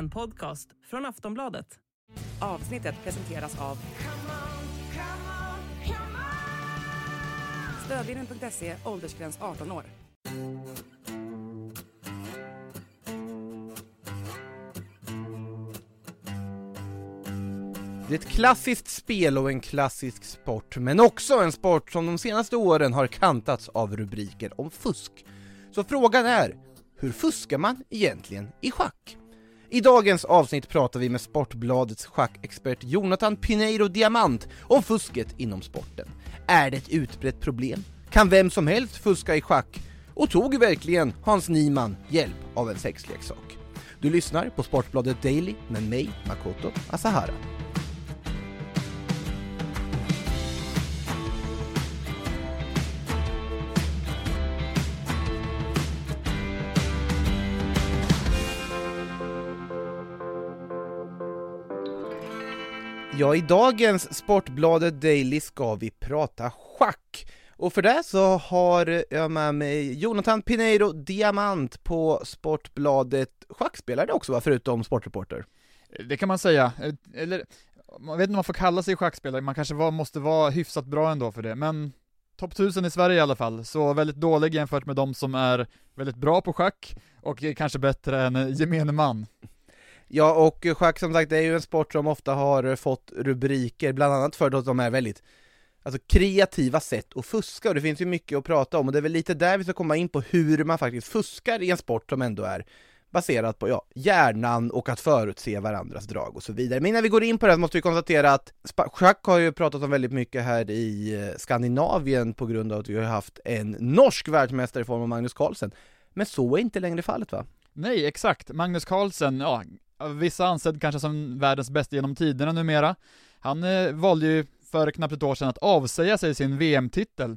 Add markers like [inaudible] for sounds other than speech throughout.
En podcast från Aftonbladet. Avsnittet presenteras av Stödlinjen.se, åldersgräns 18 år. Det är ett klassiskt spel och en klassisk sport, men också en sport som de senaste åren har kantats av rubriker om fusk. Så frågan är, hur fuskar man egentligen i schack? I dagens avsnitt pratar vi med Sportbladets schackexpert Jonathan Pineiro Diamant om fusket inom sporten. Är det ett utbrett problem? Kan vem som helst fuska i schack? Och tog verkligen Hans Niemann hjälp av en sexleksak? Du lyssnar på Sportbladet Daily med mig, Makoto Asahara. Ja, i dagens Sportbladet Daily ska vi prata schack. Och för det så har jag med mig Jonathan Pineiro Diamant på Sportbladet Schackspelare också va, förutom sportreporter? Det kan man säga, eller man vet inte om man får kalla sig schackspelare, man kanske var, måste vara hyfsat bra ändå för det, men topp 1000 i Sverige i alla fall, så väldigt dålig jämfört med de som är väldigt bra på schack och kanske bättre än gemene man. Ja, och schack som sagt, det är ju en sport som ofta har eh, fått rubriker, bland annat för att de är väldigt Alltså kreativa sätt att fuska, och det finns ju mycket att prata om, och det är väl lite där vi ska komma in på hur man faktiskt fuskar i en sport som ändå är baserat på ja, hjärnan och att förutse varandras drag och så vidare. Men innan vi går in på det måste vi konstatera att schack har ju pratat om väldigt mycket här i eh, Skandinavien på grund av att vi har haft en norsk världsmästare i form av Magnus Carlsen. Men så är inte längre fallet va? Nej, exakt. Magnus Carlsen, ja, vissa ansedd kanske som världens bästa genom tiderna numera. Han eh, valde ju för knappt ett år sedan att avsäga sig sin VM-titel.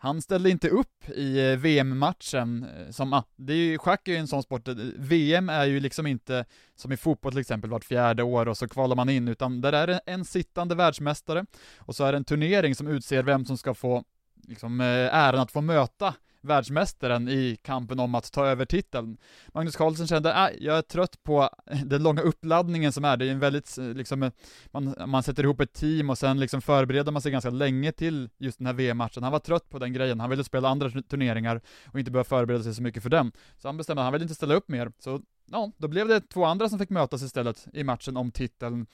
Han ställde inte upp i eh, VM-matchen, eh, som, ah, det är ju, schack är ju en sån sport, eh, VM är ju liksom inte som i fotboll till exempel vart fjärde år och så kvalar man in, utan där är det en sittande världsmästare, och så är det en turnering som utser vem som ska få liksom eh, äran att få möta världsmästaren i kampen om att ta över titeln. Magnus Carlsen kände, äh, jag är trött på [laughs] den långa uppladdningen som är, det är en väldigt, eh, liksom, eh, man, man sätter ihop ett team och sen liksom förbereder man sig ganska länge till just den här VM-matchen. Han var trött på den grejen, han ville spela andra turneringar och inte behöva förbereda sig så mycket för den. Så han bestämde att han ville inte ställa upp mer, så ja, då blev det två andra som fick mötas istället i matchen om titeln.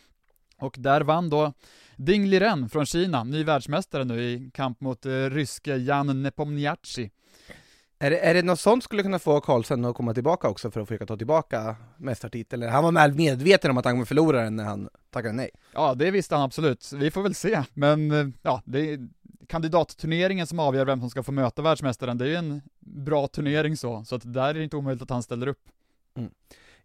Och där vann då Ding Liren från Kina, ny världsmästare nu i kamp mot eh, ryske Jan Nepomniachtchi. Är det, är det något sånt skulle kunna få Karlsson att komma tillbaka också för att försöka ta tillbaka mästartiteln? Han var väl medveten om att han kommer förlora den när han tackade nej? Ja, det visste han absolut. Vi får väl se. Men eh, ja, det är kandidatturneringen som avgör vem som ska få möta världsmästaren. Det är ju en bra turnering så, så att där är det inte omöjligt att han ställer upp. Mm.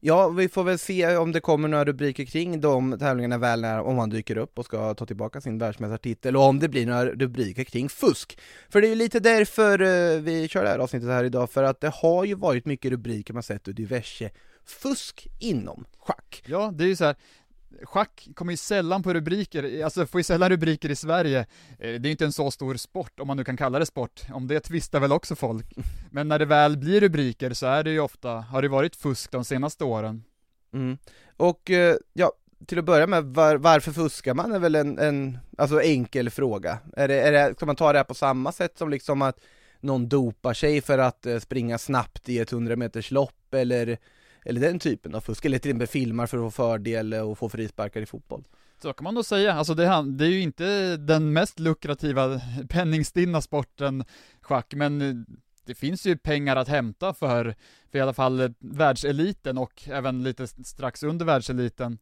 Ja, vi får väl se om det kommer några rubriker kring de tävlingarna väl när, om han dyker upp och ska ta tillbaka sin världsmästartitel och om det blir några rubriker kring fusk. För det är ju lite därför eh, vi kör det här avsnittet här idag, för att det har ju varit mycket rubriker man sett och diverse fusk inom schack. Ja, det är ju så här, Schack kommer ju sällan på rubriker, alltså får ju sällan rubriker i Sverige. Eh, det är ju inte en så stor sport, om man nu kan kalla det sport. Om det tvistar väl också folk. [laughs] Men när det väl blir rubriker så är det ju ofta, har det varit fusk de senaste åren. Mm. Och eh, ja, till att börja med, var, varför fuskar man är väl en, en alltså enkel fråga. Är det, är det, ska man ta det här på samma sätt som liksom att någon dopar sig för att eh, springa snabbt i ett 100 meters lopp eller eller den typen av fusk, eller till och med filmar för att få fördel och få frisparkar i fotboll. Så kan man nog säga, alltså det, det är ju inte den mest lukrativa penningstinna sporten schack, men eh, det finns ju pengar att hämta för, för i alla fall eh, världseliten och även lite strax under världseliten.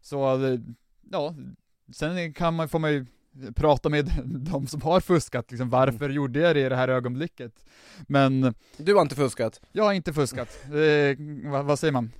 Så, eh, ja, sen kan man, får man ju prata med [laughs] de som har fuskat, liksom, varför mm. gjorde jag det i det här ögonblicket? Men Du har inte fuskat? Jag har inte fuskat, [laughs] eh, vad, vad, säger man?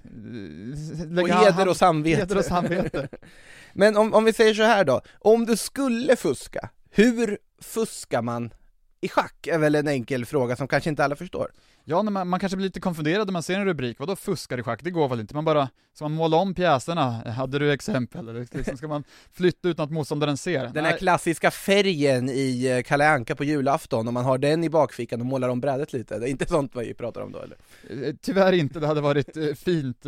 Lägga och heder och samvete. Heder och samvete. [laughs] Men om, om vi säger så här då, om du skulle fuska, hur fuskar man i schack är väl en enkel fråga som kanske inte alla förstår. Ja, man, man kanske blir lite konfunderad när man ser en rubrik, vadå fuskar i schack? Det går väl inte? Man bara, ska man måla om pjäserna? Hade du exempel? Eller liksom, ska man flytta utan att motståndaren ser? Den här klassiska färgen i eh, Kalle Anka på julafton, om man har den i bakfickan och målar om brädet lite, det är inte sånt vi pratar om då eller? Eh, Tyvärr inte, det hade varit eh, fint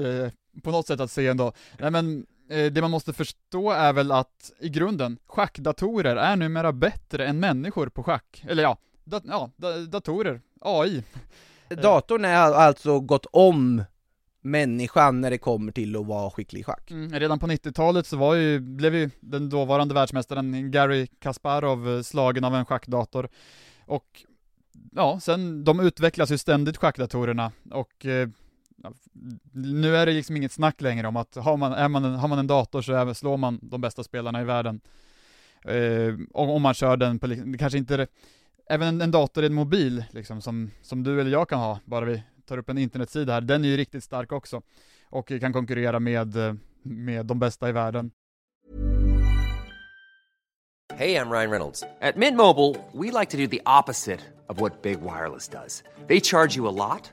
på något sätt att se ändå. Nej men, det man måste förstå är väl att i grunden, schackdatorer är numera bättre än människor på schack. Eller ja, dat ja da datorer, AI. Datorn är alltså gått om människan när det kommer till att vara skicklig i schack. Mm, redan på 90-talet så var ju, blev ju den dåvarande världsmästaren Gary Kasparov eh, slagen av en schackdator. Och ja, sen, de utvecklas ju ständigt schackdatorerna och eh, nu är det liksom inget snack längre om att har man, är man en, har man en dator så är, slår man de bästa spelarna i världen. Eh, om, om man kör den på, liksom- det kanske inte även en, en dator i en mobil liksom, som, som du eller jag kan ha, bara vi tar upp en internetsida här, den är ju riktigt stark också. Och kan konkurrera med, eh, med de bästa i världen. Hej, jag Ryan Reynolds. På Mint Mobile, we like to do the opposite of what Big Wireless does. They charge you a lot,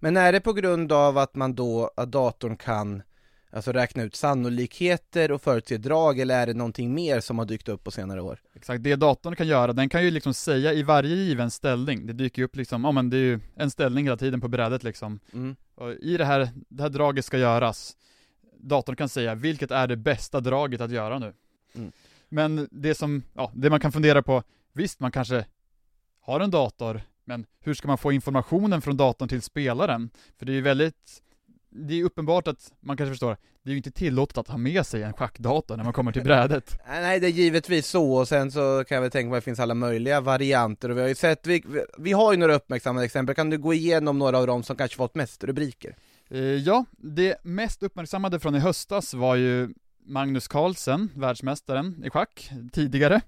Men är det på grund av att man då, att datorn kan alltså räkna ut sannolikheter och förutse drag, eller är det någonting mer som har dykt upp på senare år? Exakt, det datorn kan göra, den kan ju liksom säga i varje given ställning, det dyker ju upp liksom, ja men det är ju en ställning hela tiden på brädet liksom. Mm. Och i det här, det här draget ska göras, datorn kan säga vilket är det bästa draget att göra nu. Mm. Men det som, ja, det man kan fundera på, visst man kanske har en dator, men hur ska man få informationen från datorn till spelaren? För det är ju väldigt, det är uppenbart att man kanske förstår, det är ju inte tillåtet att ha med sig en schackdator när man kommer till brädet. [laughs] Nej, det är givetvis så, och sen så kan jag väl tänka mig att det finns alla möjliga varianter, och vi har ju sett, vi, vi- vi har ju några uppmärksammade exempel, kan du gå igenom några av dem som kanske fått mest rubriker? Eh, Ja, det mest uppmärksammade från i höstas var ju Magnus Carlsen, världsmästaren i schack, tidigare,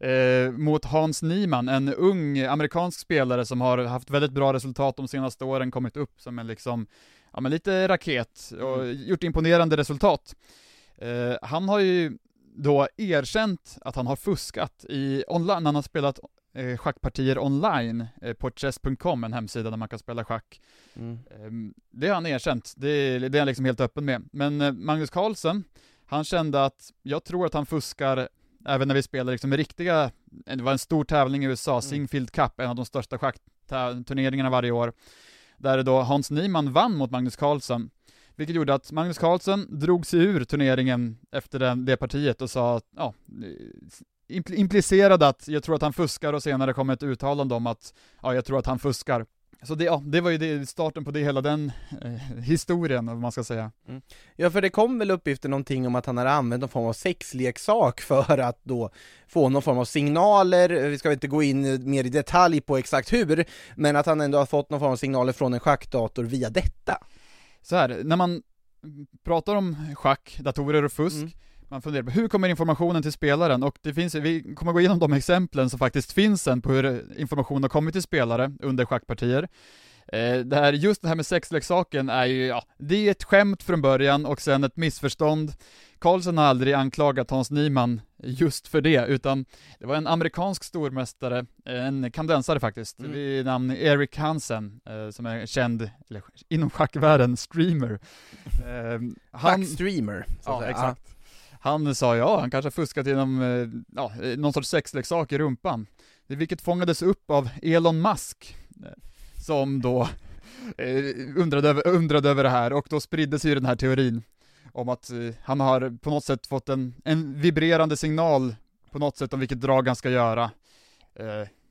eh, mot Hans Niemann, en ung amerikansk spelare som har haft väldigt bra resultat de senaste åren, kommit upp som en liksom, ja men lite raket och gjort imponerande resultat. Eh, han har ju då erkänt att han har fuskat i online, han har spelat eh, schackpartier online eh, på chess.com, en hemsida där man kan spela schack. Mm. Ehm, Det har han erkänt, det, det är han liksom helt öppen med. Men eh, Magnus Carlsen, han kände att jag tror att han fuskar även när vi spelar liksom riktiga, det var en stor tävling i USA, Singfield Cup, en av de största schackturneringarna varje år, där då Hans Niemann vann mot Magnus Carlsen. Vilket gjorde att Magnus Carlsen drog sig ur turneringen efter den, det partiet och sa att, ja, eh, impl- implicerade att jag tror att han fuskar och senare kom ett uttalande om att, ja, jag tror att han fuskar. Så det, ja, det var ju det, starten på det, hela den eh, historien, om man ska säga. Ja, för det kom väl uppgifter någonting om att han hade använt någon form av sexleksak [laughs] för att då få någon form av signaler, vi ska inte gå in mer i detalj på exakt hur, men att han ändå har fått någon form av signaler från en schackdator via detta. Så här, när man pratar om schack, datorer och fusk, Mm. Man funderar på hur kommer informationen till spelaren? Och det finns, vi kommer gå igenom de exemplen som faktiskt finns sen på hur information har kommit till spelare under schackpartier. Eh, det här, just det här med sexleksaken är ju, ja, det är ett skämt från början och sen ett missförstånd. Carlsen har aldrig anklagat Hans Niemann just för det, utan det var en amerikansk stormästare, en kanadensare faktiskt, Mm. vid namn Eric Hansen, eh, som är känd, eller inom schackvärlden, streamer. [laughs] Eh, han, Schackstreamer, så att ja, säga. exakt. Han sa ja, han kanske har fuskat genom eh, ja, eh, någon sorts sexleksak i rumpan. Vilket fångades upp av Elon Musk, eh, som då eh, undrade, över, undrade över det här och då spriddes ju den här teorin om att eh, han har på något sätt fått en, en vibrerande signal på något sätt om vilket drag han ska göra.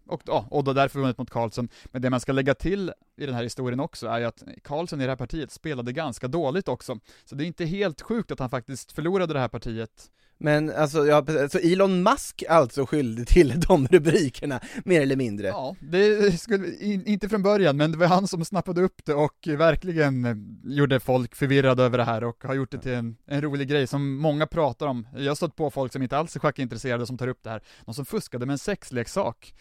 Eh, och, ja, och då därför vunnit mot Karlsson. Men det man ska lägga till i den här historien också är ju att Karlsson i det här partiet spelade ganska dåligt också. Så det är inte helt sjukt att han faktiskt förlorade det här partiet. Men alltså, ja, så Elon Musk alltså skyldig till [laughs] de rubrikerna, mer eller mindre? Ja, det skulle, in, inte från början, men det var han som snappade upp det och verkligen gjorde folk förvirrade över det här och har gjort det till en, en rolig grej som många pratar om. Jag har stått på folk som inte alls är schackintresserade som tar upp det här, de som fuskade med en sexleksak.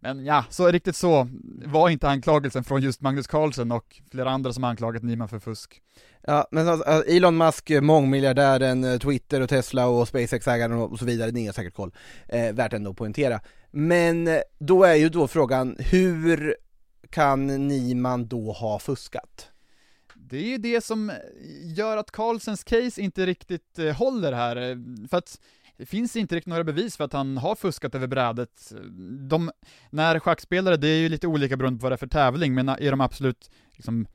Men ja, så riktigt så var inte anklagelsen från just Magnus Carlsen och flera andra som anklagat Nyman för fusk. Ja, men alltså, Elon Musk, mångmiljardären, eh, Twitter och Tesla och SpaceX-ägaren och så vidare, ni har säkert koll. Eh, värt ändå att poängtera. Men eh, då är ju då frågan, hur kan Nyman då ha fuskat? Det är ju det som gör att Carlsens case inte riktigt håller här, för att det finns inte riktigt några bevis för att han har fuskat över brädet. De, när schackspelare, det är ju lite olika beroende på vad det är för tävling, men i de absolut liksom,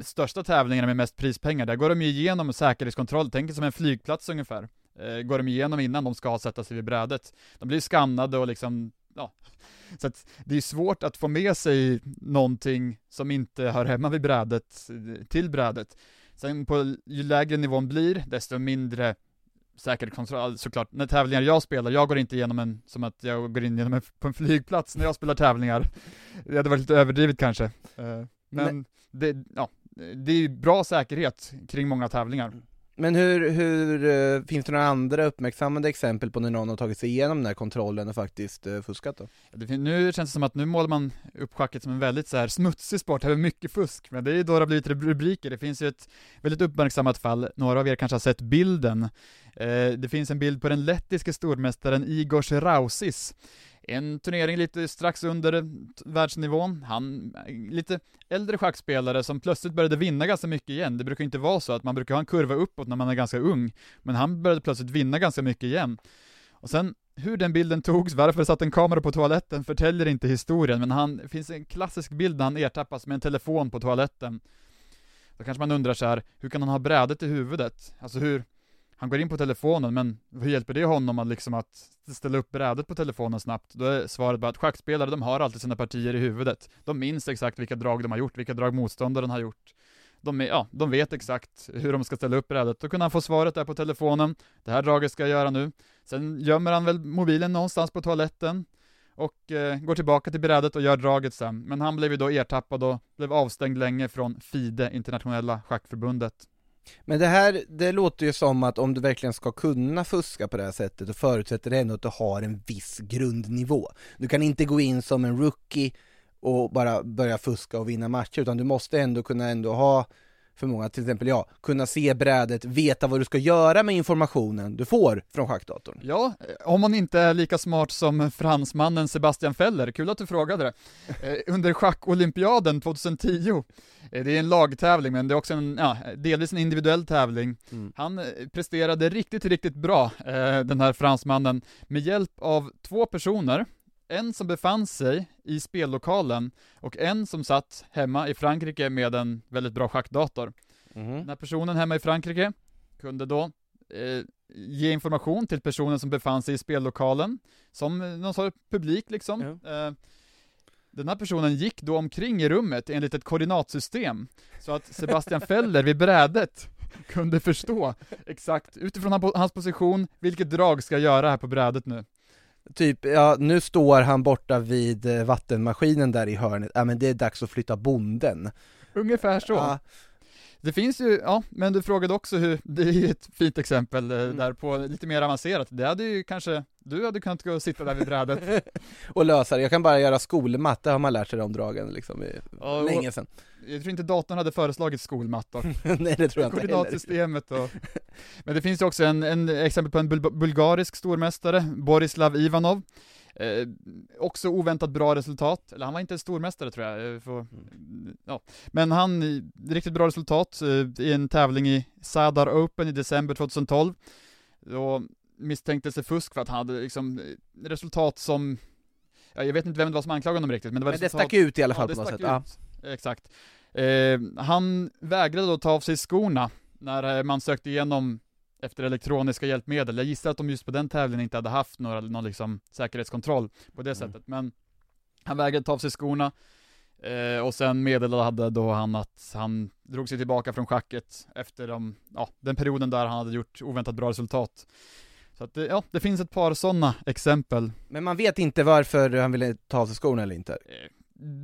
största tävlingarna med mest prispengar, där går de ju igenom säkerhetskontroll, tänk som en flygplats ungefär. Eh, går de igenom innan de ska sätta sig vid brädet. De blir skannade och liksom, ja. Så att det är svårt att få med sig någonting som inte hör hemma vid brädet, till brädet. Sen på, ju lägre nivån blir, desto mindre säkerhetskontroll, såklart, när tävlingar jag spelar, jag går inte igenom en, som att jag går in genom en, [laughs] på en flygplats när jag spelar tävlingar. Det hade varit lite överdrivet kanske. Eh, men det, ja, det är bra säkerhet kring många tävlingar. Men hur, hur, eh, finns det några andra uppmärksammade exempel på när någon har tagit sig igenom den här kontrollen och faktiskt eh, fuskat då? Det, nu känns det som att nu målar man upp schacket som en väldigt så här smutsig sport, här med mycket fusk, men det är ju då det har blivit rubriker. Det finns ju ett väldigt uppmärksammat fall, några av er kanske har sett bilden. Eh, det finns en bild på den lettiske stormästaren Igor Rausis en turnering lite strax under eh, världsnivån. Han, eh, lite äldre schackspelare som plötsligt började vinna ganska mycket igen. Det brukar inte vara så att man brukar ha en kurva uppåt när man är ganska ung, men han började plötsligt vinna ganska mycket igen. Och sen hur den bilden togs, varför det satt en kamera på toaletten förtäljer inte historien, men han, det finns en klassisk bild när han ertappas med en telefon på toaletten. Då kanske man undrar så här, hur kan han ha brädet i huvudet? Alltså hur, han går in på telefonen, men hur hjälper det honom att liksom att ställa upp brädet på telefonen snabbt? Då är svaret bara att schackspelare, de har alltid sina partier i huvudet. De minns exakt vilka drag de har gjort, vilka drag motståndaren har gjort. De, är, ja, de vet exakt hur de ska ställa upp brädet. Då kunde han få svaret där på telefonen. Det här draget ska jag göra nu. Sen gömmer han väl mobilen någonstans på toaletten och eh, går tillbaka till brädet och gör draget sen. Men han blev ju då ertappad och blev avstängd länge från FIDE, Internationella Schackförbundet. Men det här, det låter ju som att om du verkligen ska kunna fuska på det här sättet, då förutsätter det ändå att du har en viss grundnivå. Du kan inte gå in som en rookie och bara börja fuska och vinna matcher, utan du måste ändå kunna ändå ha för många, till exempel jag, kunna se brädet, veta vad du ska göra med informationen du får från schackdatorn. Ja, om man inte är lika smart som fransmannen Sebastian Feller, kul att du frågade det. [laughs] Eh, under schackolympiaden 2010, eh, det är en lagtävling men det är också en, ja, delvis en individuell tävling. Mm. Han eh, presterade riktigt, riktigt bra, den här fransmannen, med hjälp av två personer, en som befann sig i spellokalen och en som satt hemma i Frankrike med en väldigt bra schackdator. Mm. Den här personen hemma i Frankrike kunde då eh, ge information till personen som befann sig i spellokalen, som någon sorts publik liksom. Mm. Eh, den här personen gick då omkring i rummet enligt ett koordinatsystem, så att Sebastian [laughs] Feller vid brädet kunde förstå exakt utifrån hans position, vilket drag ska jag göra här på brädet nu. Typ, ja nu står han borta vid eh, vattenmaskinen där i hörnet, ja men det är dags att flytta bonden. Ungefär så. Ja. Det finns ju, ja, men du frågade också hur, [laughs] det är ju ett fint exempel eh, mm. där på lite mer avancerat, det hade ju kanske, du hade kunnat gå och sitta där vid brädet. [laughs] Och lösa det, jag kan bara göra skolmatte har man lärt sig de dragen liksom, i, ja, länge sedan. Jag tror inte datorn hade föreslagit skolmattor [laughs] Nej det tror jag inte Koordinatsystemet och Men det finns ju också en, en exempel på en bul bulgarisk stormästare, Borislav Ivanov Eh, också oväntat bra resultat, eller han var inte stormästare tror jag, för, mm. ja. men han, riktigt bra resultat eh, i en tävling i Sadar Open i december 2012. Då misstänktes det fusk för att han hade liksom eh, resultat som, ja, jag vet inte vem det var som anklagade honom riktigt, men det var Men resultat, det stack ut i alla fall ja, på något sätt. Ja. Exakt. Eh, han vägrade då ta av sig skorna när man sökte igenom efter elektroniska hjälpmedel. Jag gissar att de just på den tävlingen inte hade haft några, någon liksom säkerhetskontroll på det mm. sättet, men Han vägrade ta av sig skorna, eh, och sen meddelade då han att han drog sig tillbaka från schacket efter de, ja, den perioden där han hade gjort oväntat bra resultat. Så att det, ja, det finns ett par sådana exempel. Men man vet inte varför han ville ta av sig skorna eller inte? Eh,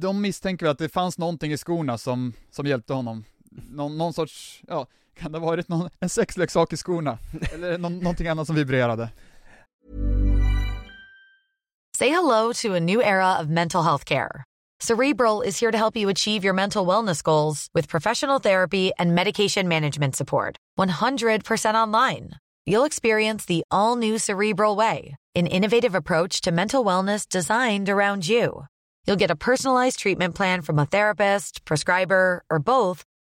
De misstänker väl att det fanns någonting i skorna som, som hjälpte honom. Någon, någon sorts, ja, kan det ha varit någon, en sexleksak i skorna? [laughs] Eller någon, någonting annat som vibrerade? Say hello to a new era of mental health care. Cerebral is here to help you achieve your mental wellness goals with professional therapy and medication management support. 100% online. You'll experience the all new Cerebral Way, an innovative approach to mental wellness designed around you. You'll get a personalized treatment plan from a therapist, prescriber, or both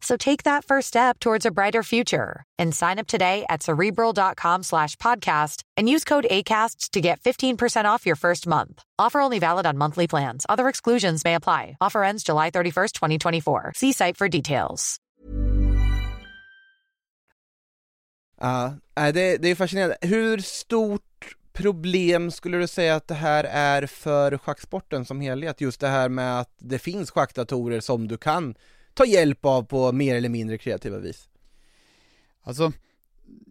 So take that first step towards a brighter future and sign up today at cerebral.com slash podcast and use code ACAST to get 15% off your first month. Offer only valid on monthly plans. Other exclusions may apply. Offer ends July 31st, 2024. See site for details. Ja, det, det är fascinerande. Hur stort problem skulle du säga att det här är för schacksporten som helhet? Just det här med att det finns schackdatorer som du kan ta hjälp av på mer eller mindre kreativa vis. Alltså,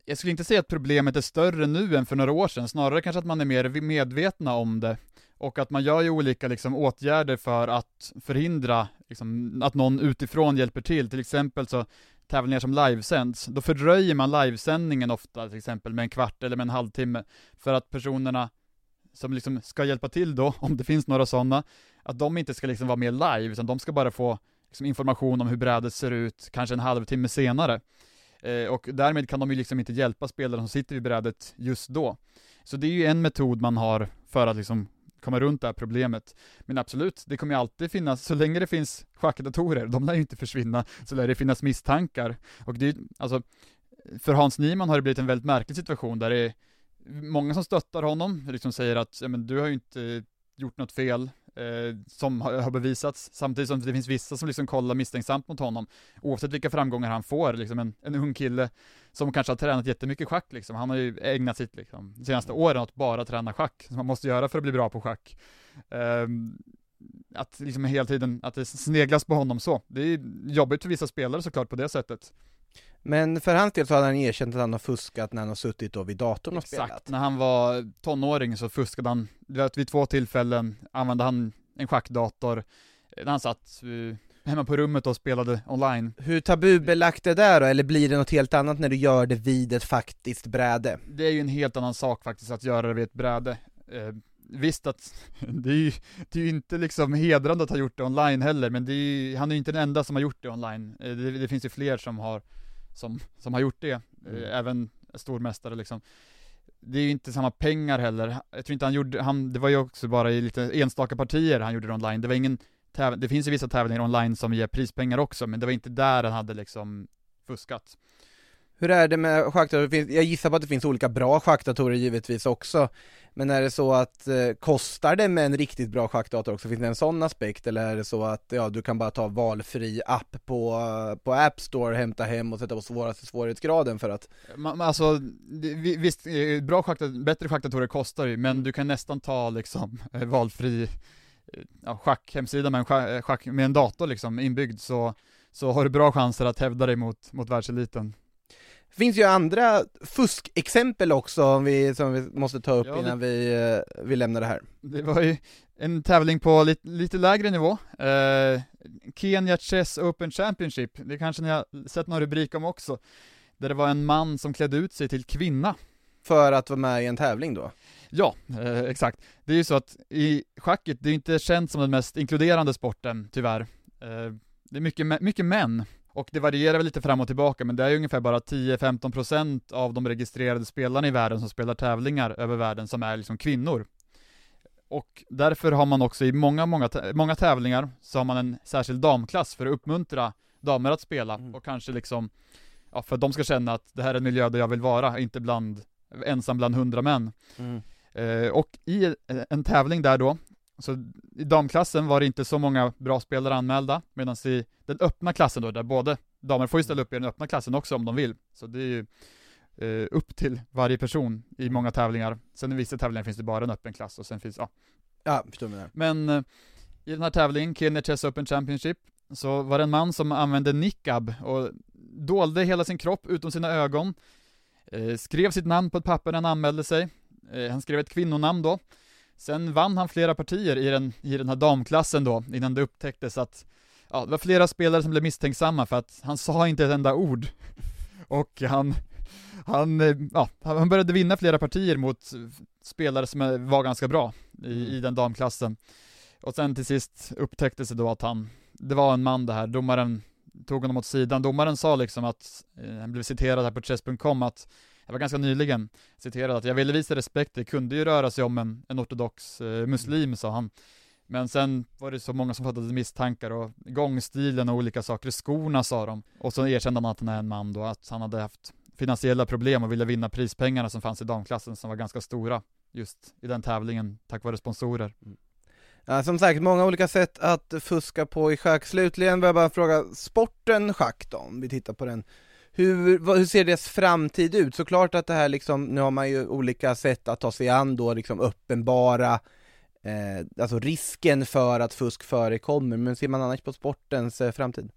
jag skulle inte säga att problemet är större nu än för några år sedan, snarare kanske att man är mer medvetna om det och att man gör ju olika liksom, åtgärder för att förhindra liksom, att någon utifrån hjälper till. Till exempel så tävlingar som livesänds, då fördröjer man livesändningen ofta till exempel med en kvart eller med en halvtimme för att personerna som liksom ska hjälpa till då, [laughs] om det finns några sådana, att de inte ska liksom vara med live, utan de ska bara få liksom information om hur brädet ser ut, kanske en halvtimme senare. Eh, och därmed kan de ju liksom inte hjälpa spelaren som sitter vid brädet just då. Så det är ju en metod man har för att liksom komma runt det här problemet. Men absolut, det kommer ju alltid finnas, så länge det finns schackdatorer, de lär ju inte försvinna, så lär det finnas misstankar. Och det är alltså, för Hans Niemann har det blivit en väldigt märklig situation där det är många som stöttar honom, liksom säger att, ja men du har ju inte gjort något fel, eh, som har, bevisats, samtidigt som det finns vissa som liksom kollar misstänksamt mot honom, oavsett vilka framgångar han får, liksom en, en ung kille som kanske har tränat jättemycket schack liksom, han har ju ägnat sitt liksom, de senaste åren åt bara träna schack, som man måste göra för att bli bra på schack. Eh, att liksom hela tiden, att det sneglas på honom så. Det är jobbigt för vissa spelare såklart på det sättet. Men för hans del så hade han erkänt att han har fuskat när han har suttit då vid datorn och Exakt, spelat. när han var tonåring så fuskade han, vet, vid två tillfällen använde han en schackdator, när han satt uh, hemma på rummet och spelade online. Hur tabubelagt är det där då, eller blir det något helt annat när du gör det vid ett faktiskt bräde? Det är ju en helt annan sak faktiskt att göra det vid ett bräde. Eh, visst att, [laughs] det är ju det är ju inte liksom hedrande att ha gjort det online heller, men det är ju, han är ju inte den enda som har gjort det online. Eh, det, det finns ju fler som har, som, som har gjort det, eh, Mm. även stormästare liksom. Det är ju inte samma pengar heller. Jag tror inte han gjorde, han, det var ju också bara i lite enstaka partier han gjorde det online. Det var ingen täv- det finns ju vissa tävlingar online som ger prispengar också, men det var inte där han hade liksom fuskat. Hur är det med schackdatorer? Jag gissar på att det finns olika bra schackdatorer givetvis också, men är det så att, eh, kostar det med en riktigt bra schackdator också? Finns det en sån aspekt, eller är det så att, ja, du kan bara ta valfri app på, på App Store, hämta hem och sätta på svåraste svårighetsgraden för att Man, man, alltså, visst, eh, bra schakta, bättre schackdatorer kostar ju, men du kan nästan ta liksom eh, valfri eh, ja, schackhemsida med en, schack, med en dator liksom inbyggd så, så har du bra chanser att hävda dig mot, mot världseliten. Det finns ju andra fuskexempel också vi, som vi måste ta upp Ja, det- innan vi, eh, vi lämnar det här. Det var ju en tävling på lite, lite lägre nivå, eh, Kenya Chess Open Championship, det kanske ni har sett någon rubrik om också, där det var en man som klädde ut sig till kvinna För att vara med i en tävling då. Ja, eh, exakt. Det är ju så att i schacket, det är inte känt som den mest inkluderande sporten, tyvärr. Eh, det är mycket, mycket män, och det varierar väl lite fram och tillbaka, men det är ju ungefär bara 10-15% av de registrerade spelarna i världen som spelar tävlingar över världen som är liksom kvinnor. Och därför har man också i många, många, många tävlingar så har man en särskild damklass för att uppmuntra damer att spela Mm. och kanske liksom, ja, för att de ska känna att det här är en miljö där jag vill vara, inte bland, ensam bland hundra män. Mm. Eh, och i en tävling där då, så i damklassen var det inte så många bra spelare anmälda, medan i den öppna klassen då, där både damer får ju ställa upp i den öppna klassen också om de vill, så det är ju eh, upp till varje person i många tävlingar. Sen i vissa tävlingar finns det bara en öppen klass och sen finns, ja. Ja, förstår mig. Men eh, i den här tävlingen, Kenya Chess Open Championship, så var det en man som använde niqab och dolde hela sin kropp utom sina ögon, eh, skrev sitt namn på ett papper när han anmälde sig, eh, han skrev ett kvinnonamn då, sen vann han flera partier i den, i den här damklassen då, innan det upptäcktes att Ja, det var flera spelare som blev misstänksamma för att han sa inte ett enda ord. Och han, han, ja, han började vinna flera partier mot spelare som var ganska bra i, i den damklassen. Och sen till sist upptäcktes det då att han, det var en man det här, domaren tog honom åt sidan. Domaren sa liksom att, eh, han blev citerad här på chess.com att, jag var ganska nyligen, citerad att jag ville visa respekt, det kunde ju röra sig om en, en ortodox eh, muslim, sa han. Men sen var det så många som fattade misstankar och gångstilen och olika saker, skorna sa de. Och så erkände han att han är en man då, att han hade haft finansiella problem och ville vinna prispengarna som fanns i damklassen som var ganska stora just i den tävlingen tack vare sponsorer. Mm. Ja, som sagt, många olika sätt att fuska på i schack. Slutligen vill jag bara fråga, sporten schack då, om vi tittar på den. Hur, hur ser dess framtid ut? Såklart att det här liksom, nu har man ju olika sätt att ta sig an då, liksom uppenbara eh, alltså risken för att fusk förekommer, men ser man annars på sportens eh, framtid?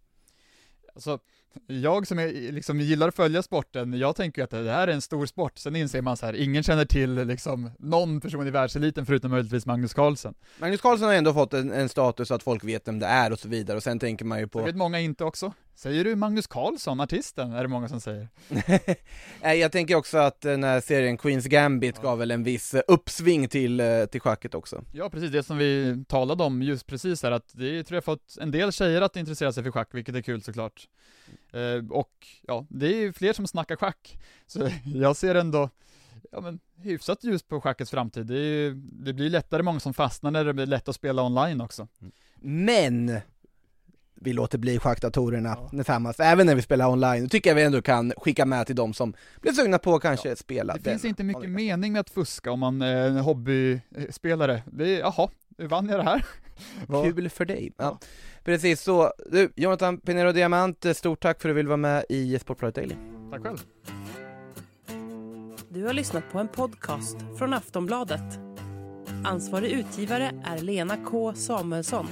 Alltså, jag som är, liksom gillar att följa sporten, jag tänker att det här är en stor sport, sen inser man så här, ingen känner till liksom någon person i världseliten förutom möjligtvis Magnus Carlsen. Magnus Carlsen har ändå fått en, en status att folk vet vem det är och så vidare, och sen tänker man ju Det på vet många inte också. Säger du Magnus Carlsson, artisten, är det många som säger. [laughs] Nej, jag tänker också att den här serien Queens Gambit gav väl en viss eh, uppsving till, eh, till schacket också. Ja, precis det som vi talade om just precis här, att det tror jag fått en del tjejer att intressera sig för schack, vilket är kul såklart. Eh, och ja, det är ju fler som snackar schack, så [laughs] jag ser ändå ja, men, hyfsat ljus på schackets framtid. Det, är ju, det blir lättare många som fastnar när det blir lätt att spela online också. Men vi låter bli schackdatorerna tillsammans, även när vi spelar online. Det tycker jag vi ändå kan skicka med till de som blir sugna på att kanske spela Det finns inte mycket mening med att fuska om man är en hobbyspelare. Det är, jaha, nu vann jag det här. [laughs] Vad- Kul för dig. Ja. Precis så. Du, Jonathan Pinero Diamant, stort tack för att du vill vara med i Sportbladet Daily. Tack själv. Du har lyssnat på en podcast från Aftonbladet. Ansvarig utgivare är Lena K Samuelsson.